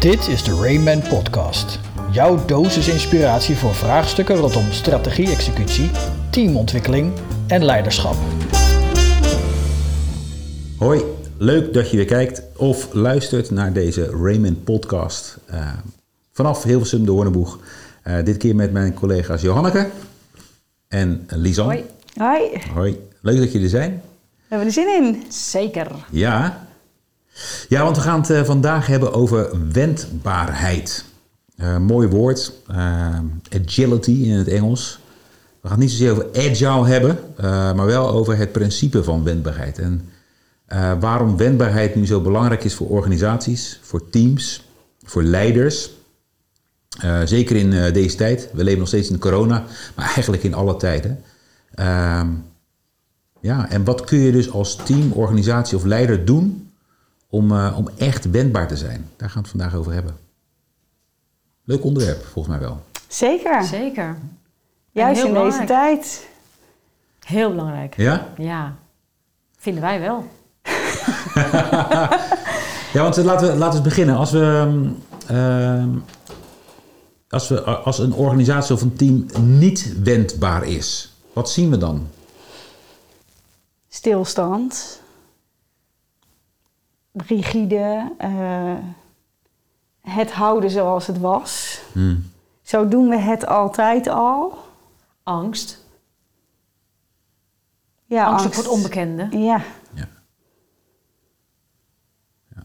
Dit is de Rayman Podcast. Jouw dosis inspiratie voor vraagstukken rondom strategie-executie, teamontwikkeling en leiderschap. Hoi, leuk dat je weer kijkt of luistert naar deze Rayman Podcast. Uh, vanaf Hilversum de Hoorneboeg. Uh, dit keer met mijn collega's Johanneke en Lisan. Hoi. Hoi. Hoi, leuk dat jullie er zijn. We hebben er zin in. Zeker. Ja, ja, want we gaan het uh, vandaag hebben over wendbaarheid. Uh, mooi woord, uh, agility in het Engels. We gaan het niet zozeer over agile hebben, maar wel over het principe van wendbaarheid. En waarom wendbaarheid nu zo belangrijk is voor organisaties, voor teams, voor leiders. zeker in deze tijd. We leven nog steeds in corona, maar eigenlijk in alle tijden. Ehm, ja, en wat kun je dus als team, organisatie of leider doen om, uh, om echt wendbaar te zijn. Daar gaan we het vandaag over hebben. Leuk onderwerp, volgens mij wel. Zeker. Zeker. Juist in belangrijk. deze tijd. Heel belangrijk. Ja? Ja. Vinden wij wel. ja, want laten we, laten we eens beginnen. Als we, uh, als we als een organisatie of een team niet wendbaar is, wat zien we dan? Stilstand. Rigide. Uh, het houden zoals het was. Hmm. Zo doen we het altijd al. Angst. Ja, angst, angst. voor het onbekende. Ja. ja. ja.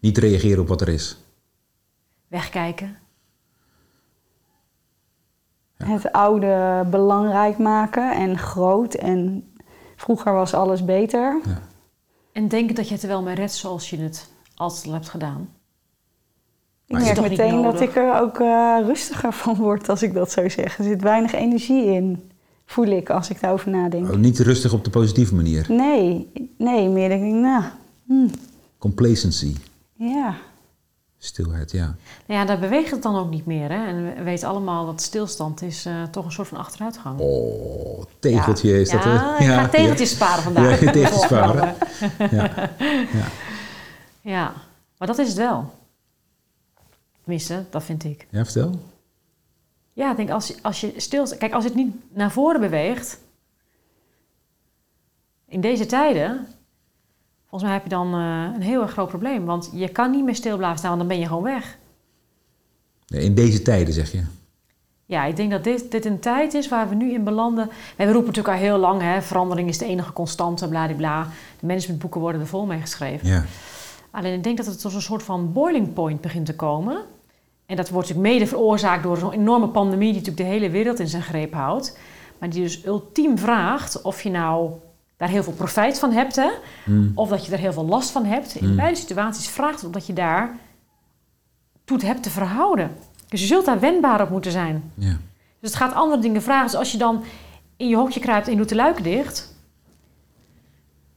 Niet reageren op wat er is. Wegkijken. Ja. Het oude belangrijk maken en groot. En vroeger was alles beter. Ja. En denken dat je het er wel mee redt zoals je het altijd al hebt gedaan. Ik merk meteen dat ik er ook uh, rustiger van word als ik dat zo zeg. Er zit weinig energie in, voel ik als ik daarover nadenk. Oh, niet rustig op de positieve manier? Nee, nee meer denk ik, nou... Hmm. Complacency. Ja. Stilheid, ja. Nou ja, daar beweegt het dan ook niet meer. Hè? En we weten allemaal dat stilstand is uh, toch een soort van achteruitgang. Oh, tegeltje ja. is dat. Ja, ik ga tegeltjes ja. sparen vandaag. Ja, tegeltjes sparen. ja. ja. ja, maar dat is het wel. Tenminste, dat vind ik. Ja, vertel. Ja, ik denk als, als je stil... Kijk, als het niet naar voren beweegt... In deze tijden... Volgens mij heb je dan uh, een heel erg groot probleem. Want je kan niet meer stil blijven staan, want dan ben je gewoon weg. In deze tijden, zeg je? Ja, ik denk dat dit, dit een tijd is waar we nu in belanden. We roepen natuurlijk al heel lang, hè, verandering is de enige constante, bladibla. De managementboeken worden er vol mee geschreven. Ja. Alleen ik denk dat het tot een soort van boiling point begint te komen. En dat wordt natuurlijk mede veroorzaakt door zo'n enorme pandemie die natuurlijk de hele wereld in zijn greep houdt. Maar die dus ultiem vraagt of je nou daar heel veel profijt van hebt, hè? Mm. of dat je er heel veel last van hebt. In Mm. beide situaties vraagt het omdat je daar toe hebt te verhouden. Dus je zult daar wendbaar op moeten zijn. Dus het gaat andere dingen vragen. Dus als je dan in je hokje kruipt en je doet de luiken dicht,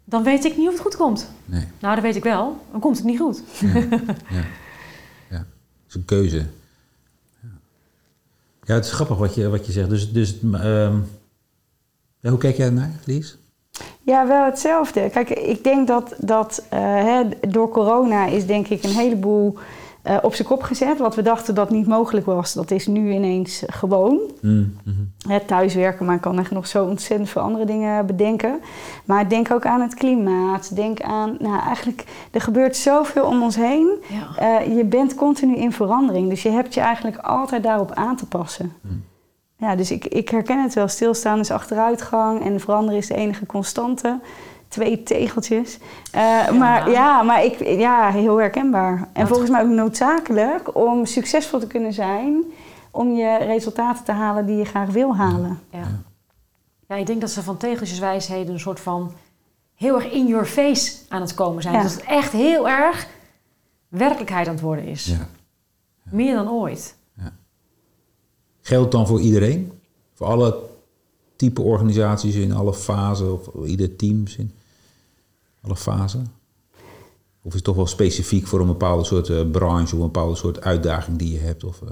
dan weet ik niet of het goed komt. Nee. Nou, dat weet ik wel. Dan komt het niet goed. Ja. ja. ja. Dat is een keuze. Ja, ja het is grappig wat je, wat je zegt. Dus, dus um, ja, hoe kijk jij ernaar, Lies? Ja, wel hetzelfde. Kijk, ik denk dat, dat uh, hè, door corona is denk ik een heleboel uh, op zijn kop gezet. Wat we dachten dat niet mogelijk was, dat is nu ineens gewoon. Mm -hmm. Het thuiswerken, maar ik kan echt nog zo ontzettend veel andere dingen bedenken. Maar denk ook aan het klimaat. Denk aan, nou eigenlijk, er gebeurt zoveel om ons heen. Ja. Uh, je bent continu in verandering. Dus je hebt je eigenlijk altijd daarop aan te passen. Mm. Ja, dus ik, ik herken het wel. Stilstaan is achteruitgang en veranderen is de enige constante. Twee tegeltjes. Uh, ja. Maar ja, maar ik, ja, heel herkenbaar. En Wat? volgens mij ook noodzakelijk om succesvol te kunnen zijn. Om je resultaten te halen die je graag wil halen. Ja. ja, ik denk dat ze van tegeltjeswijsheden een soort van heel erg in your face aan het komen zijn. Ja. Dat het echt heel erg werkelijkheid aan het worden is. Ja. Meer dan ooit. Geldt dan voor iedereen? Voor alle type organisaties in alle fasen of ieder team in alle fasen? Of is het toch wel specifiek voor een bepaalde soort uh, branche of een bepaalde soort uitdaging die je hebt? Of, uh...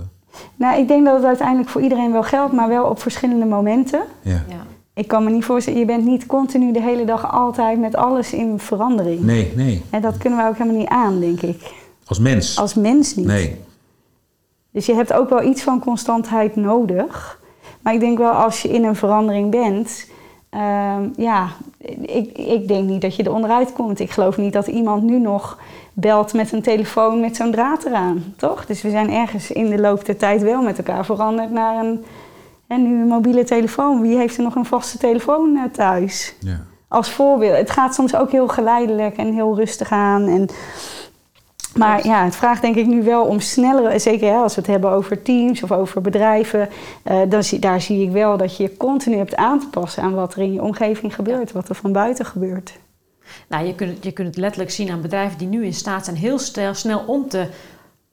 Nou, ik denk dat het uiteindelijk voor iedereen wel geldt, maar wel op verschillende momenten. ja. Ja. Ik kan me niet voorstellen, je bent niet continu de hele dag altijd met alles in verandering. Nee, nee. En dat kunnen we ook helemaal niet aan, denk ik. Als mens. Als mens niet. Nee. Dus je hebt ook wel iets van constantheid nodig. Maar ik denk wel als je in een verandering bent, ehm, ja, ik, ik denk niet dat je er onderuit komt. Ik geloof niet dat iemand nu nog belt met een telefoon met zo'n draad eraan, toch? Dus we zijn ergens in de loop der tijd wel met elkaar veranderd naar een, en nu een mobiele telefoon. Wie heeft er nog een vaste telefoon eh, thuis? Ja. Als voorbeeld. Het gaat soms ook heel geleidelijk en heel rustig aan. En, maar ja, het vraagt denk ik nu wel om snellere, zeker hè, als we het hebben over teams of over bedrijven, eh, dan zie, daar zie ik wel dat je je continu hebt aan te passen aan wat er in je omgeving gebeurt, wat er van buiten gebeurt. Nou, je kunt, je kunt het letterlijk zien aan bedrijven die nu in staat zijn heel snel, snel om te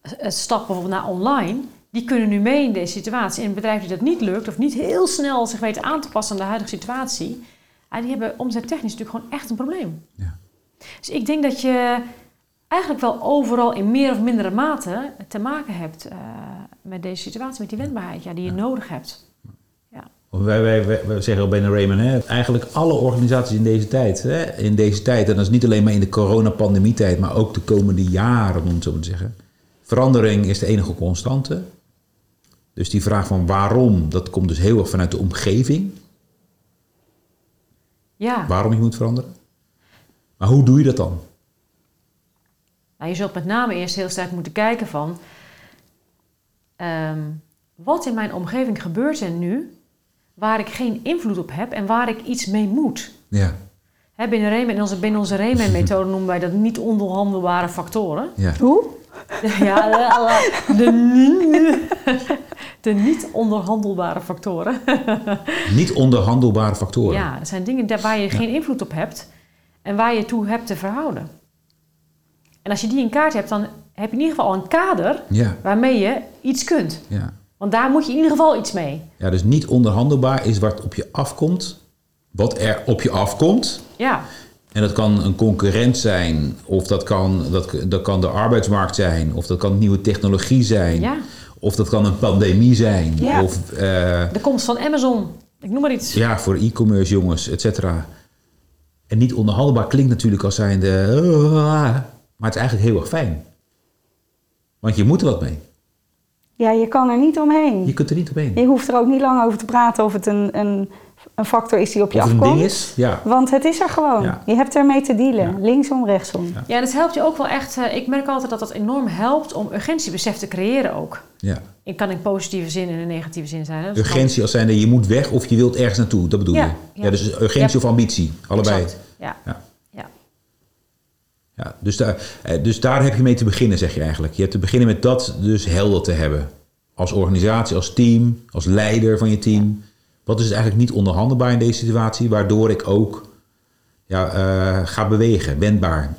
eh, stappen bijvoorbeeld naar online. Die kunnen nu mee in deze situatie. En bedrijven die dat niet lukt of niet heel snel zich weten aan te passen aan de huidige situatie, die hebben omzettechnisch natuurlijk gewoon echt een probleem. Ja. Dus ik denk dat je eigenlijk wel overal in meer of mindere mate te maken hebt eh, met deze situatie, met die wendbaarheid ja, die je nodig hebt. Wij, wij, wij, wij zeggen al bij Raymond, hè, eigenlijk alle organisaties in deze tijd, hè, in deze tijd, en dat is niet alleen maar in de coronapandemietijd, maar ook de komende jaren, om het zo maar te zeggen. Verandering is de enige constante. Dus die vraag van waarom, dat komt dus heel erg vanuit de omgeving. Ja, Waarom je moet veranderen. Maar hoe doe je dat dan? Nou, je zult met name eerst heel sterk moeten kijken van... ehm, wat in mijn omgeving gebeurt er nu waar ik geen invloed op heb en waar ik iets mee moet? Ja, Hè, binnen, Rayman, in onze, binnen onze Rayman-methode noemen wij dat niet onderhandelbare factoren. ja. Hoe? Ja, de, de, niet- de niet onderhandelbare factoren. Niet onderhandelbare factoren. Ja, dat zijn dingen daar waar je geen invloed op hebt en waar je toe hebt te verhouden. En als je die in kaart hebt, dan heb je in ieder geval al een kader Ja, waarmee je iets kunt. ja. Want daar moet je in ieder geval iets mee. ja, dus niet onderhandelbaar is wat op je afkomt, wat er op je afkomt. Ja, En dat kan een concurrent zijn, of dat kan, dat, dat kan de arbeidsmarkt zijn, of dat kan nieuwe technologie zijn, ja. of dat kan een pandemie zijn, Ja. of eh, De komst van Amazon. Ik noem maar iets. ja, voor e-commerce jongens, et cetera. En niet onderhandelbaar klinkt natuurlijk als zijnde, "Ah", maar het is eigenlijk heel erg fijn. Want je moet er wat mee. Ja, je kan er niet omheen. Je kunt er niet omheen. Je hoeft er ook niet lang over te praten of het een, een, een factor is die op je Of het een afkomt. ding is, ja. Want het is er gewoon. Ja. Je hebt ermee te dealen. Ja. Linksom, rechtsom. Ja. Ja, en het helpt je ook wel echt. eh, ik merk altijd dat dat enorm helpt om urgentiebesef te creëren ook. ja. Het kan in positieve zin en in negatieve zin zijn. Hè? Urgentie als zijnde, je moet weg of je wilt ergens naartoe, dat bedoel Ja, je? ja. Ja, dus urgentie Ja. of ambitie, allebei. Exact, Ja. Ja. dus, daar, eh, dus daar heb je mee te beginnen, zeg je eigenlijk. Je hebt te beginnen met dat dus helder te hebben. Als organisatie, als team, als leider van je team. Wat is het eigenlijk niet onderhandelbaar in deze situatie, waardoor ik ook ja, eh, ga bewegen, wendbaar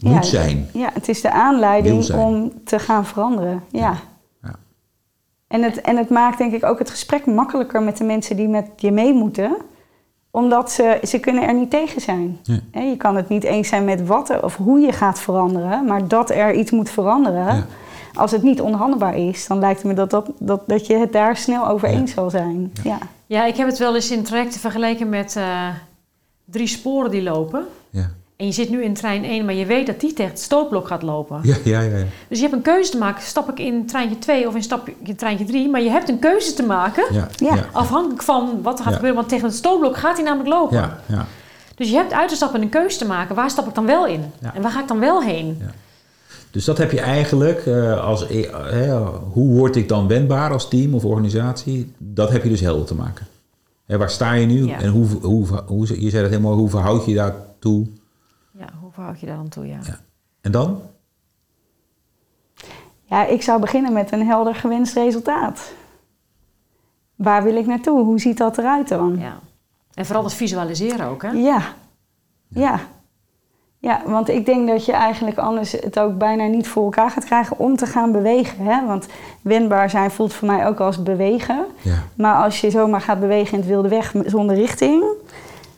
moet Ja, zijn. Ja, het is de aanleiding om te gaan veranderen. Ja. Ja. En, het, en het maakt denk ik ook het gesprek makkelijker met de mensen die met je mee moeten. Omdat ze, ze kunnen er niet tegen zijn. Ja. Je kan het niet eens zijn met wat er, of hoe je gaat veranderen. Maar dat er iets moet veranderen. Ja. Als het niet onderhandelbaar is, dan lijkt het me dat, dat, dat, dat je het daar snel over Ja. eens zal zijn. Ja. ja, ik heb het wel eens in trajecten vergeleken met eh, drie sporen die lopen. Ja. En je zit nu in trein 1, maar je weet dat die tegen het stootblok gaat lopen. Ja, ja, ja, ja. Dus je hebt een keuze te maken. Stap ik in treintje 2 of in stap in treintje 3? Maar je hebt een keuze te maken. ja, Ja. ja, Afhankelijk van wat er gaat Ja. gebeuren. Want tegen het stootblok gaat hij namelijk lopen. ja, ja. Dus je hebt uit te stappen en een keuze te maken. Waar stap ik dan wel in? Ja. En waar ga ik dan wel heen? Dus dat heb je eigenlijk eh, als eh, hè, hoe word ik dan wendbaar als team of organisatie? Dat heb je dus helder te maken. Hè, waar sta je nu Ja. en hoe, hoe, hoe, je zei dat helemaal, hoe verhoud je je daartoe? Verhoud je daar dan toe? Ja. Ja. En dan? Ja, ik zou beginnen met een helder gewenst resultaat. Waar wil ik naartoe? Hoe ziet dat eruit dan? Ja. En vooral het visualiseren ook, hè? Ja. Ja. Ja, want ik denk dat je eigenlijk anders het ook bijna niet voor elkaar gaat krijgen om te gaan bewegen. Hè? Want wendbaar zijn voelt voor mij ook als bewegen. Ja. Maar als je zomaar gaat bewegen in het wilde weg zonder richting,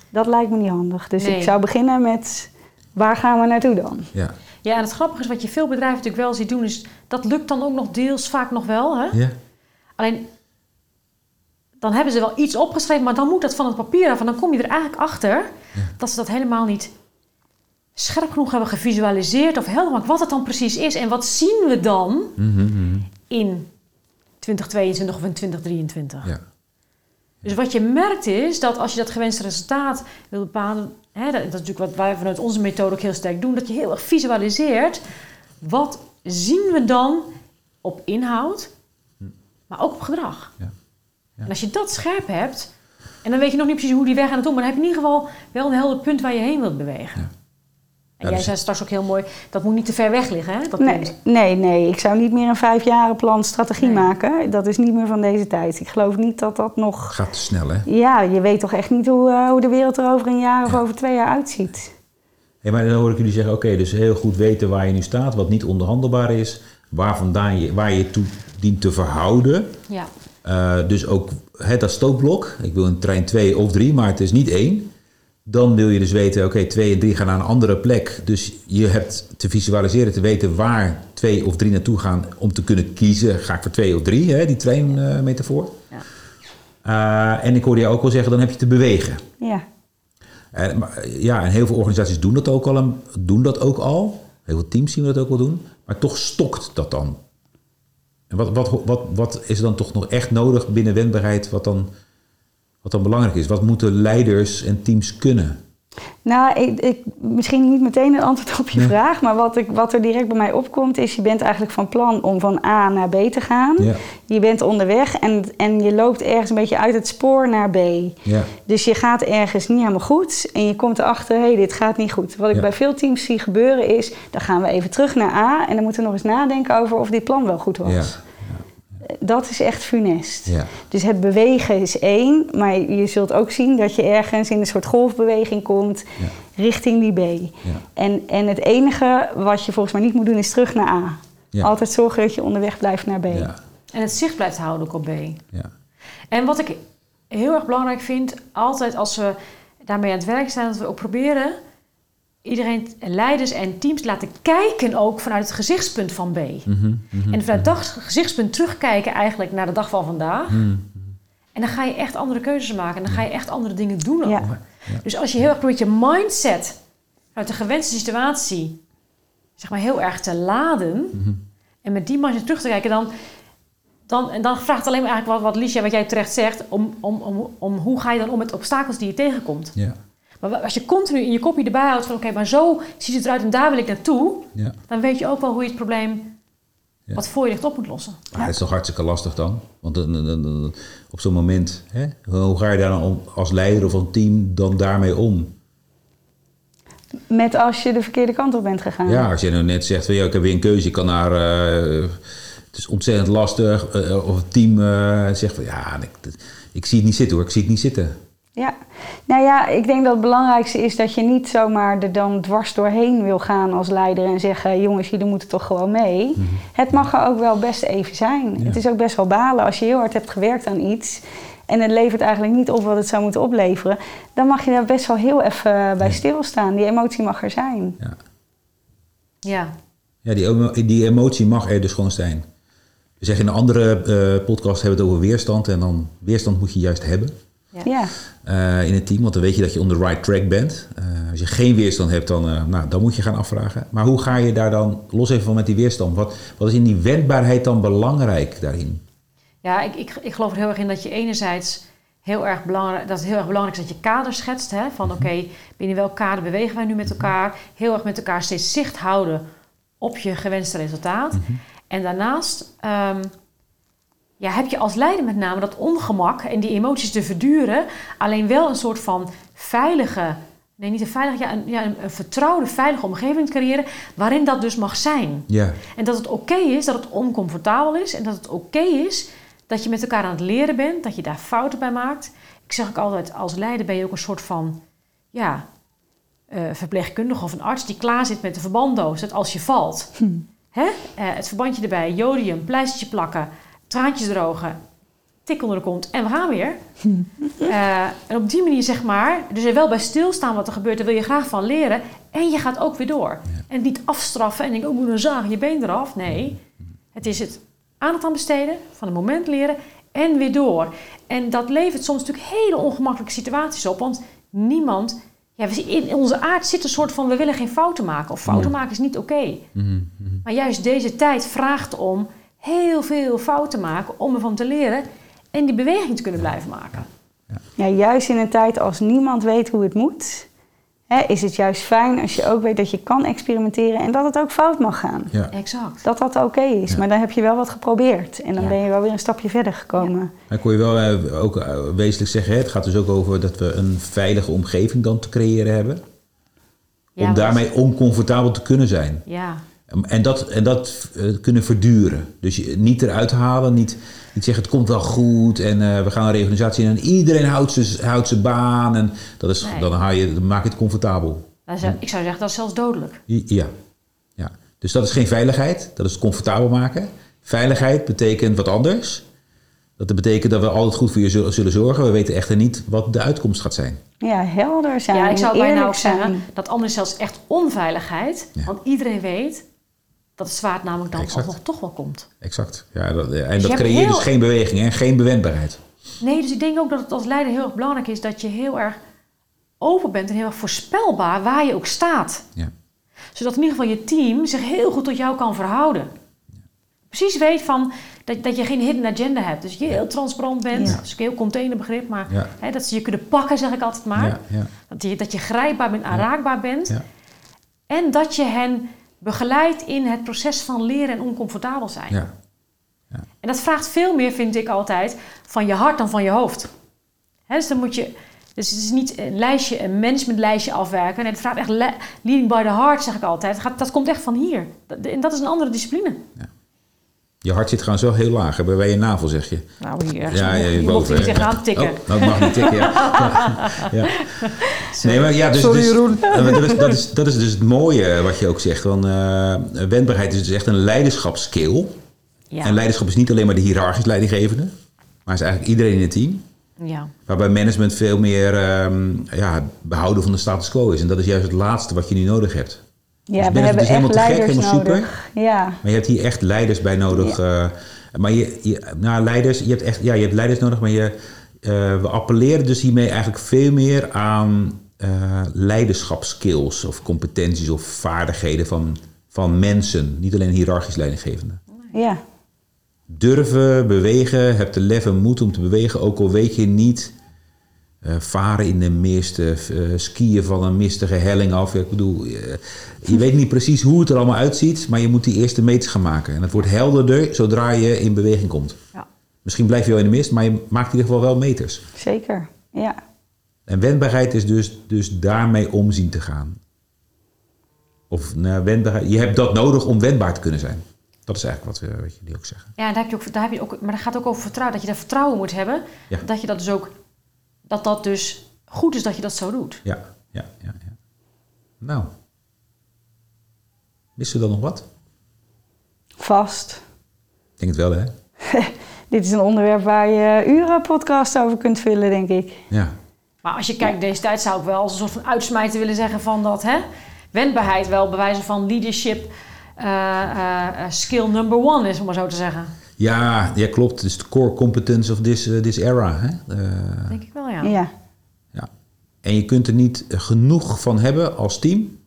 dat lijkt me niet handig. Dus Nee. ik zou beginnen met waar gaan we naartoe dan? Ja. Ja, en het grappige is wat je veel bedrijven natuurlijk wel ziet doen, is dat lukt dan ook nog deels vaak nog wel. Hè? Ja. Alleen dan hebben ze wel iets opgeschreven, maar dan moet dat van het papier af. En dan kom je er eigenlijk achter dat ze dat helemaal niet scherp genoeg hebben gevisualiseerd of helder gemaakt wat het dan precies is. En wat zien we dan Mhm, mhm. in 2022 of in 2023? Ja. Dus wat je merkt is dat als je dat gewenste resultaat wil bepalen, hè, dat, is natuurlijk wat wij vanuit onze methode ook heel sterk doen, dat je heel erg visualiseert. Wat zien we dan op inhoud, maar ook op gedrag? Ja. Ja. En als je dat scherp hebt, en dan weet je nog niet precies hoe die weg aan het doen, maar dan heb je in ieder geval wel een helder punt waar je heen wilt bewegen. Ja. En Ja, jij dus- zei straks ook heel mooi, dat moet niet te ver weg liggen, hè? Dat Nee, punt. nee, nee, ik zou niet meer een vijfjarenplan strategie Nee. maken. Dat is niet meer van deze tijd. Ik geloof niet dat dat nog... Gaat te snel, hè? Ja, je weet toch echt niet hoe, eh, hoe de wereld er over een jaar of over twee jaar uitziet. Hey, maar dan hoor ik jullie zeggen, oké, dus heel goed weten waar je nu staat, wat niet onderhandelbaar is, waar, vandaan je, waar je toe dient te verhouden. Ja. Eh, dus ook hè, dat stootblok, ik wil een trein 2 of 3, maar het is niet één. Dan wil je dus weten, oké, 2 en 3 gaan naar een andere plek. Dus je hebt te visualiseren, te weten waar 2 of 3 naartoe gaan om te kunnen kiezen. Ga ik voor 2 of 3, hè, die treinmetafoor. Ja. Eh, en ik hoorde je ook wel zeggen, dan heb je te bewegen. Ja. En, maar, eh, ja, en heel veel organisaties doen dat, ook al, doen dat ook al. Heel veel teams zien we dat ook wel doen. Maar toch stokt dat dan. En wat, wat, wat, wat is dan toch nog echt nodig binnen wendbaarheid wat dan, wat dan belangrijk is? Wat moeten leiders en teams kunnen? Nou, ik, ik, misschien niet meteen een antwoord op je Nee. vraag, maar wat, ik, wat er direct bij mij opkomt is, je bent eigenlijk van plan om van A naar B te gaan. Ja, Je bent onderweg en, en je loopt ergens een beetje uit het spoor naar B. ja, Dus je gaat ergens niet helemaal goed en je komt erachter, hé, hey, dit gaat niet goed. Wat ik Ja. bij veel teams zie gebeuren is, dan gaan we even terug naar A en dan moeten we nog eens nadenken over of dit plan wel goed was. Dat is echt funest. ja, Dus het bewegen is één, maar je zult ook zien dat je ergens in een soort golfbeweging komt Ja. richting die B. ja, En, en het enige wat je volgens mij niet moet doen is terug naar A. Ja. Altijd zorgen dat je onderweg blijft naar B. ja, En het zicht blijft houden ook op B. ja, En wat ik heel erg belangrijk vind, altijd als we daarmee aan het werk zijn, dat we ook proberen iedereen, leiders en teams te laten kijken ook vanuit het gezichtspunt van B. Mhm, mhm, En vanuit dat gezichtspunt terugkijken eigenlijk naar de dag van vandaag. mhm, En dan ga je echt andere keuzes maken. En dan ga je echt andere dingen doen ook. Ja. Ja. Dus als je heel erg probeert je mindset vanuit de gewenste situatie zeg maar heel erg te laden. mhm. En met die mindset terug te kijken, dan, dan, en dan vraagt het alleen maar eigenlijk wat, wat Liesja, wat jij terecht zegt, om, om, om, om hoe ga je dan om met obstakels die je tegenkomt. ja, Maar als je continu in je kopje erbij houdt van oké, maar zo ziet het eruit en daar wil ik naartoe, ja. dan weet je ook wel hoe je het probleem Ja. wat voor je ligt op moet lossen. Maar dat is toch hartstikke lastig dan? Want dan- dan- dan- dan- op zo'n moment, hè, hoe ga je daar dan om, als leider of een team dan daarmee om? Met als je de verkeerde kant op bent gegaan. Ja, als je nou net zegt van ja, ik heb weer een keuze, ik kan naar. eh, het is ontzettend lastig. eh, of het team eh, zegt van ja, ik, ik zie het niet zitten hoor, ik zie het niet zitten. Ja, nou ja, ik denk dat het belangrijkste is dat je niet zomaar er dan dwars doorheen wil gaan als leider en zeggen: jongens, jullie moeten toch gewoon mee. Het mag er ook wel best even zijn. Mhm. Ja. Het is ook best wel balen als je heel hard hebt gewerkt aan iets en het levert eigenlijk niet op wat het zou moeten opleveren. Dan mag je daar best wel heel even bij Ja. stilstaan. Die emotie mag er zijn. Ja, Ja, ja die, die emotie mag er dus gewoon zijn. We zeggen in een andere eh, podcast hebben we het over weerstand. En dan weerstand moet je juist hebben ja. Eh, in het team. Want dan weet je dat je on the right track bent. Eh, als je geen weerstand hebt, dan, eh, nou, dan moet je gaan afvragen. Maar hoe ga je daar dan, los even van met die weerstand. Wat, wat is in die wendbaarheid dan belangrijk daarin? Ja, ik, ik, ik geloof er heel erg in dat je enerzijds heel erg belangrijk, dat het heel erg belangrijk is dat je kader schetst. Hè? Van oké, binnen welk kader bewegen wij nu met elkaar? Heel erg met elkaar steeds zicht houden op je gewenste resultaat. En daarnaast ehm, ja, heb je als leider met name dat ongemak en die emoties te verduren. Alleen wel een soort van veilige, nee niet een veilige, ja, een, ja, een, vertrouwde, veilige omgeving te creëren. Waarin dat dus mag zijn. Ja, En dat het oké is, dat het oncomfortabel is. En dat het oké is dat je met elkaar aan het leren bent. Dat je daar fouten bij maakt. Ik zeg ook altijd, als leider ben je ook een soort van... Ja, eh, verpleegkundige of een arts die klaar zit met de verbanddoos. Dat als je valt, hè, eh, het verbandje erbij, jodium, pleistertje plakken... traantjes drogen, tik onder de kont en we gaan weer. Eh, en op die manier zeg maar, dus er wel bij stilstaan wat er gebeurt, daar wil je graag van leren. En je gaat ook weer door. En niet afstraffen en denk, oh, moet een zagen je been eraf. Nee, het is het aandacht aan besteden, van het moment leren en weer door. En dat levert soms natuurlijk hele ongemakkelijke situaties op, want niemand Ja, in onze aard zit een soort van... we willen geen fouten maken. Of fouten maken is niet oké. Mhm, Maar juist deze tijd vraagt om heel veel fouten maken... om ervan te leren en die beweging te kunnen blijven maken. Ja, juist in een tijd als niemand weet hoe het moet, hè, is het juist fijn als je ook weet dat je kan experimenteren en dat het ook fout mag gaan. Ja. Exact. Dat dat oké is, Ja. maar dan heb je wel wat geprobeerd en dan Ja. ben je wel weer een stapje verder gekomen. Maar kon je wel eh, ook eh, wezenlijk zeggen, hè, het gaat dus ook over dat we een veilige omgeving dan te creëren hebben. Ja, om daarmee oncomfortabel te kunnen zijn. Ja, En dat, en dat eh, kunnen verduren. Dus je, niet eruit halen, niet, niet zeggen het komt wel goed en eh, we gaan een reorganisatie in en iedereen houdt zijn houdt zijn baan. En dat is, Nee. dan, haal je, dan maak je het comfortabel. ik zou zeggen dat is zelfs dodelijk. Ja. ja. Dus dat is geen veiligheid, dat is het comfortabel maken. Veiligheid betekent wat anders. Dat betekent dat we altijd goed voor je zullen, zullen zorgen. We weten echter niet wat de uitkomst gaat zijn. Ja, helder zijn, Ja, ik zou bijna ook zeggen dat anders zelfs echt onveiligheid. Ja. Want iedereen weet dat het zwaard namelijk dan Exact. alsnog toch wel komt. Exact. Ja, dat, en je dat creëert heel- dus geen beweging en geen bewendbaarheid. Nee, dus ik denk ook dat het als leider heel erg belangrijk is dat je heel erg open bent en heel erg voorspelbaar waar je ook staat. Ja. Zodat in ieder geval je team zich heel goed tot jou kan verhouden. Precies weet van dat, dat je geen hidden agenda hebt. Dus je heel transparant bent. Dat is een heel containerbegrip, maar hè, dat ze je kunnen pakken, zeg ik altijd maar. Dat, je, dat je grijpbaar bent, aanraakbaar bent. ja. En dat je hen begeleidt in het proces van leren en oncomfortabel zijn. ja. En dat vraagt veel meer, vind ik altijd, van je hart dan van je hoofd. Dus dan moet je. Dus het is niet een lijstje, een managementlijstje afwerken. Nee, het vraagt echt le- leading by the heart, zeg ik altijd. Het gaat, dat komt echt van hier. Dat, en dat is een andere discipline. Je hart zit gewoon zo heel laag, bij je navel zeg je. Nou, hier. Ja, ja, je er niet tegenaan tikken. Oh, nou, ik mag niet tikken, ja. ja. Nee, maar ja, dus, Sorry, dus- Jeroen. dat, is, dat, is, dat is dus het mooie wat je ook zegt. Want eh, wendbaarheid is dus echt een leiderschapsskill. Ja. En leiderschap is niet alleen maar de hiërarchisch leidinggevende, maar is eigenlijk iedereen in het team. ja. Waarbij management veel meer ehm, ja, behouden van de status quo is. En dat is juist het laatste wat je nu nodig hebt. Ja, Dus we hebben helemaal echt te gek, leiders super. nodig. Ja, Maar je hebt hier echt leiders bij nodig. eh, maar je, je, nou, leiders, je hebt echt, ja, je hebt leiders nodig, maar je, eh, we appelleren dus hiermee eigenlijk veel meer aan eh leiderschapskills of competenties of vaardigheden van, van mensen. Niet alleen hiërarchisch leidinggevende. ja. Durven, bewegen, heb de lef en moed om te bewegen, ook al weet je niet. Eh, varen in de mist, eh, skiën van een mistige helling af. Ik bedoel, eh, je weet niet precies hoe het er allemaal uitziet, maar je moet die eerste meters gaan maken. En het wordt helderder zodra je in beweging komt. Ja. Misschien blijf je wel in de mist, maar je maakt in ieder geval wel meters. zeker. Ja. En wendbaarheid is dus, dus daarmee om zien te gaan. Of nou, wendbaarheid, je hebt dat nodig om wendbaar te kunnen zijn. Dat is eigenlijk wat, we, wat jullie ook zeggen. Ja, daar heb je ook, daar heb je ook, maar dat gaat ook over vertrouwen. Dat je daar vertrouwen moet hebben. Ja. Dat je dat dus ook, dat dat dus goed is dat je dat zo doet. Ja, ja, ja. ja. Nou. Missen we dan nog wat? Vast. Ik denk het wel, hè? Dit is een onderwerp waar je uren podcast over kunt vullen, denk ik. Ja. Maar als je kijkt deze tijd zou ik wel als een soort van uitsmijter willen zeggen van dat hè, wendbaarheid wel bewijzen van leadership eh, eh, eh, skill number one is, om maar zo te zeggen. Ja, ja, klopt. Het is de core competence of this, eh, this era. Hè? Eh, Denk ik wel, ja. Ja. ja. En je kunt er niet genoeg van hebben als team.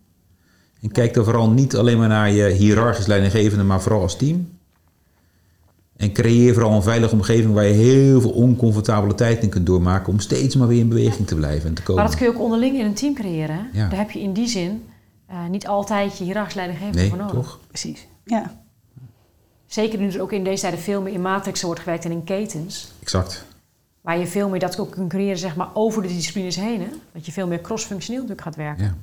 En kijk dan vooral niet alleen maar naar je hiërarchisch leidinggevende, maar vooral als team. En creëer vooral een veilige omgeving waar je heel veel oncomfortabele tijd in kunt doormaken om steeds maar weer in beweging te blijven en te komen. Maar dat kun je ook onderling in een team creëren. Hè? Ja. Daar heb je in die zin eh, niet altijd je hiërarchisch leidinggevende Nee, voor nodig. toch? Precies. Ja. Zeker nu er ook in deze tijden veel meer in matrixen wordt gewerkt en in ketens. Exact. Waar je veel meer dat ook kunt creëren zeg maar, over de disciplines heen. Hè? Dat je veel meer cross-functioneel natuurlijk gaat werken. Ja.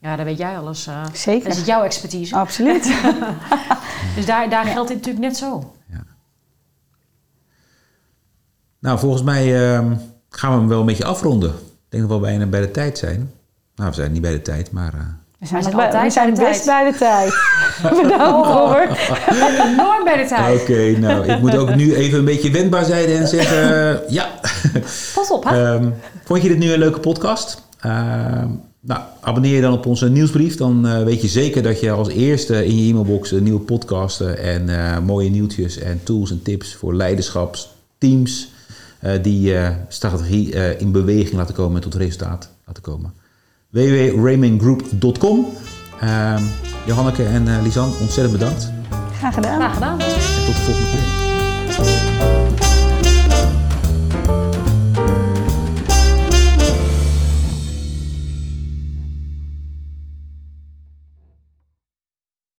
Ja, dat weet jij alles. eh Zeker. Dat is jouw expertise. Absoluut. Dus daar, daar geldt dit natuurlijk net zo. Nou, volgens mij ehm, gaan we hem wel een beetje afronden. Ik denk dat we wel bijna bij de tijd zijn. Nou, we zijn niet bij de tijd, maar... eh, We zijn, zijn bij- altijd we zijn bij best bij de tijd. Bedankt, Oh. Robert. Enorm bij de tijd. Oké, nou, ik moet ook nu even een beetje wendbaar zijn en zeggen... eh, ja, Pas op, hè? Ehm, vond je dit nu een leuke podcast? Ehm, nou, abonneer je dan op onze nieuwsbrief. Dan eh, weet je zeker dat je als eerste in je e-mailbox een nieuwe podcasten en eh, mooie nieuwtjes en tools en tips voor leiderschapsteams eh, die eh, strategie eh, in beweging laten komen en tot resultaat laten komen. www.raminggroup.com. Ehm Johanneke en eh, Lisanne, ontzettend bedankt. Graag gedaan. Graag gedaan. En tot de volgende keer.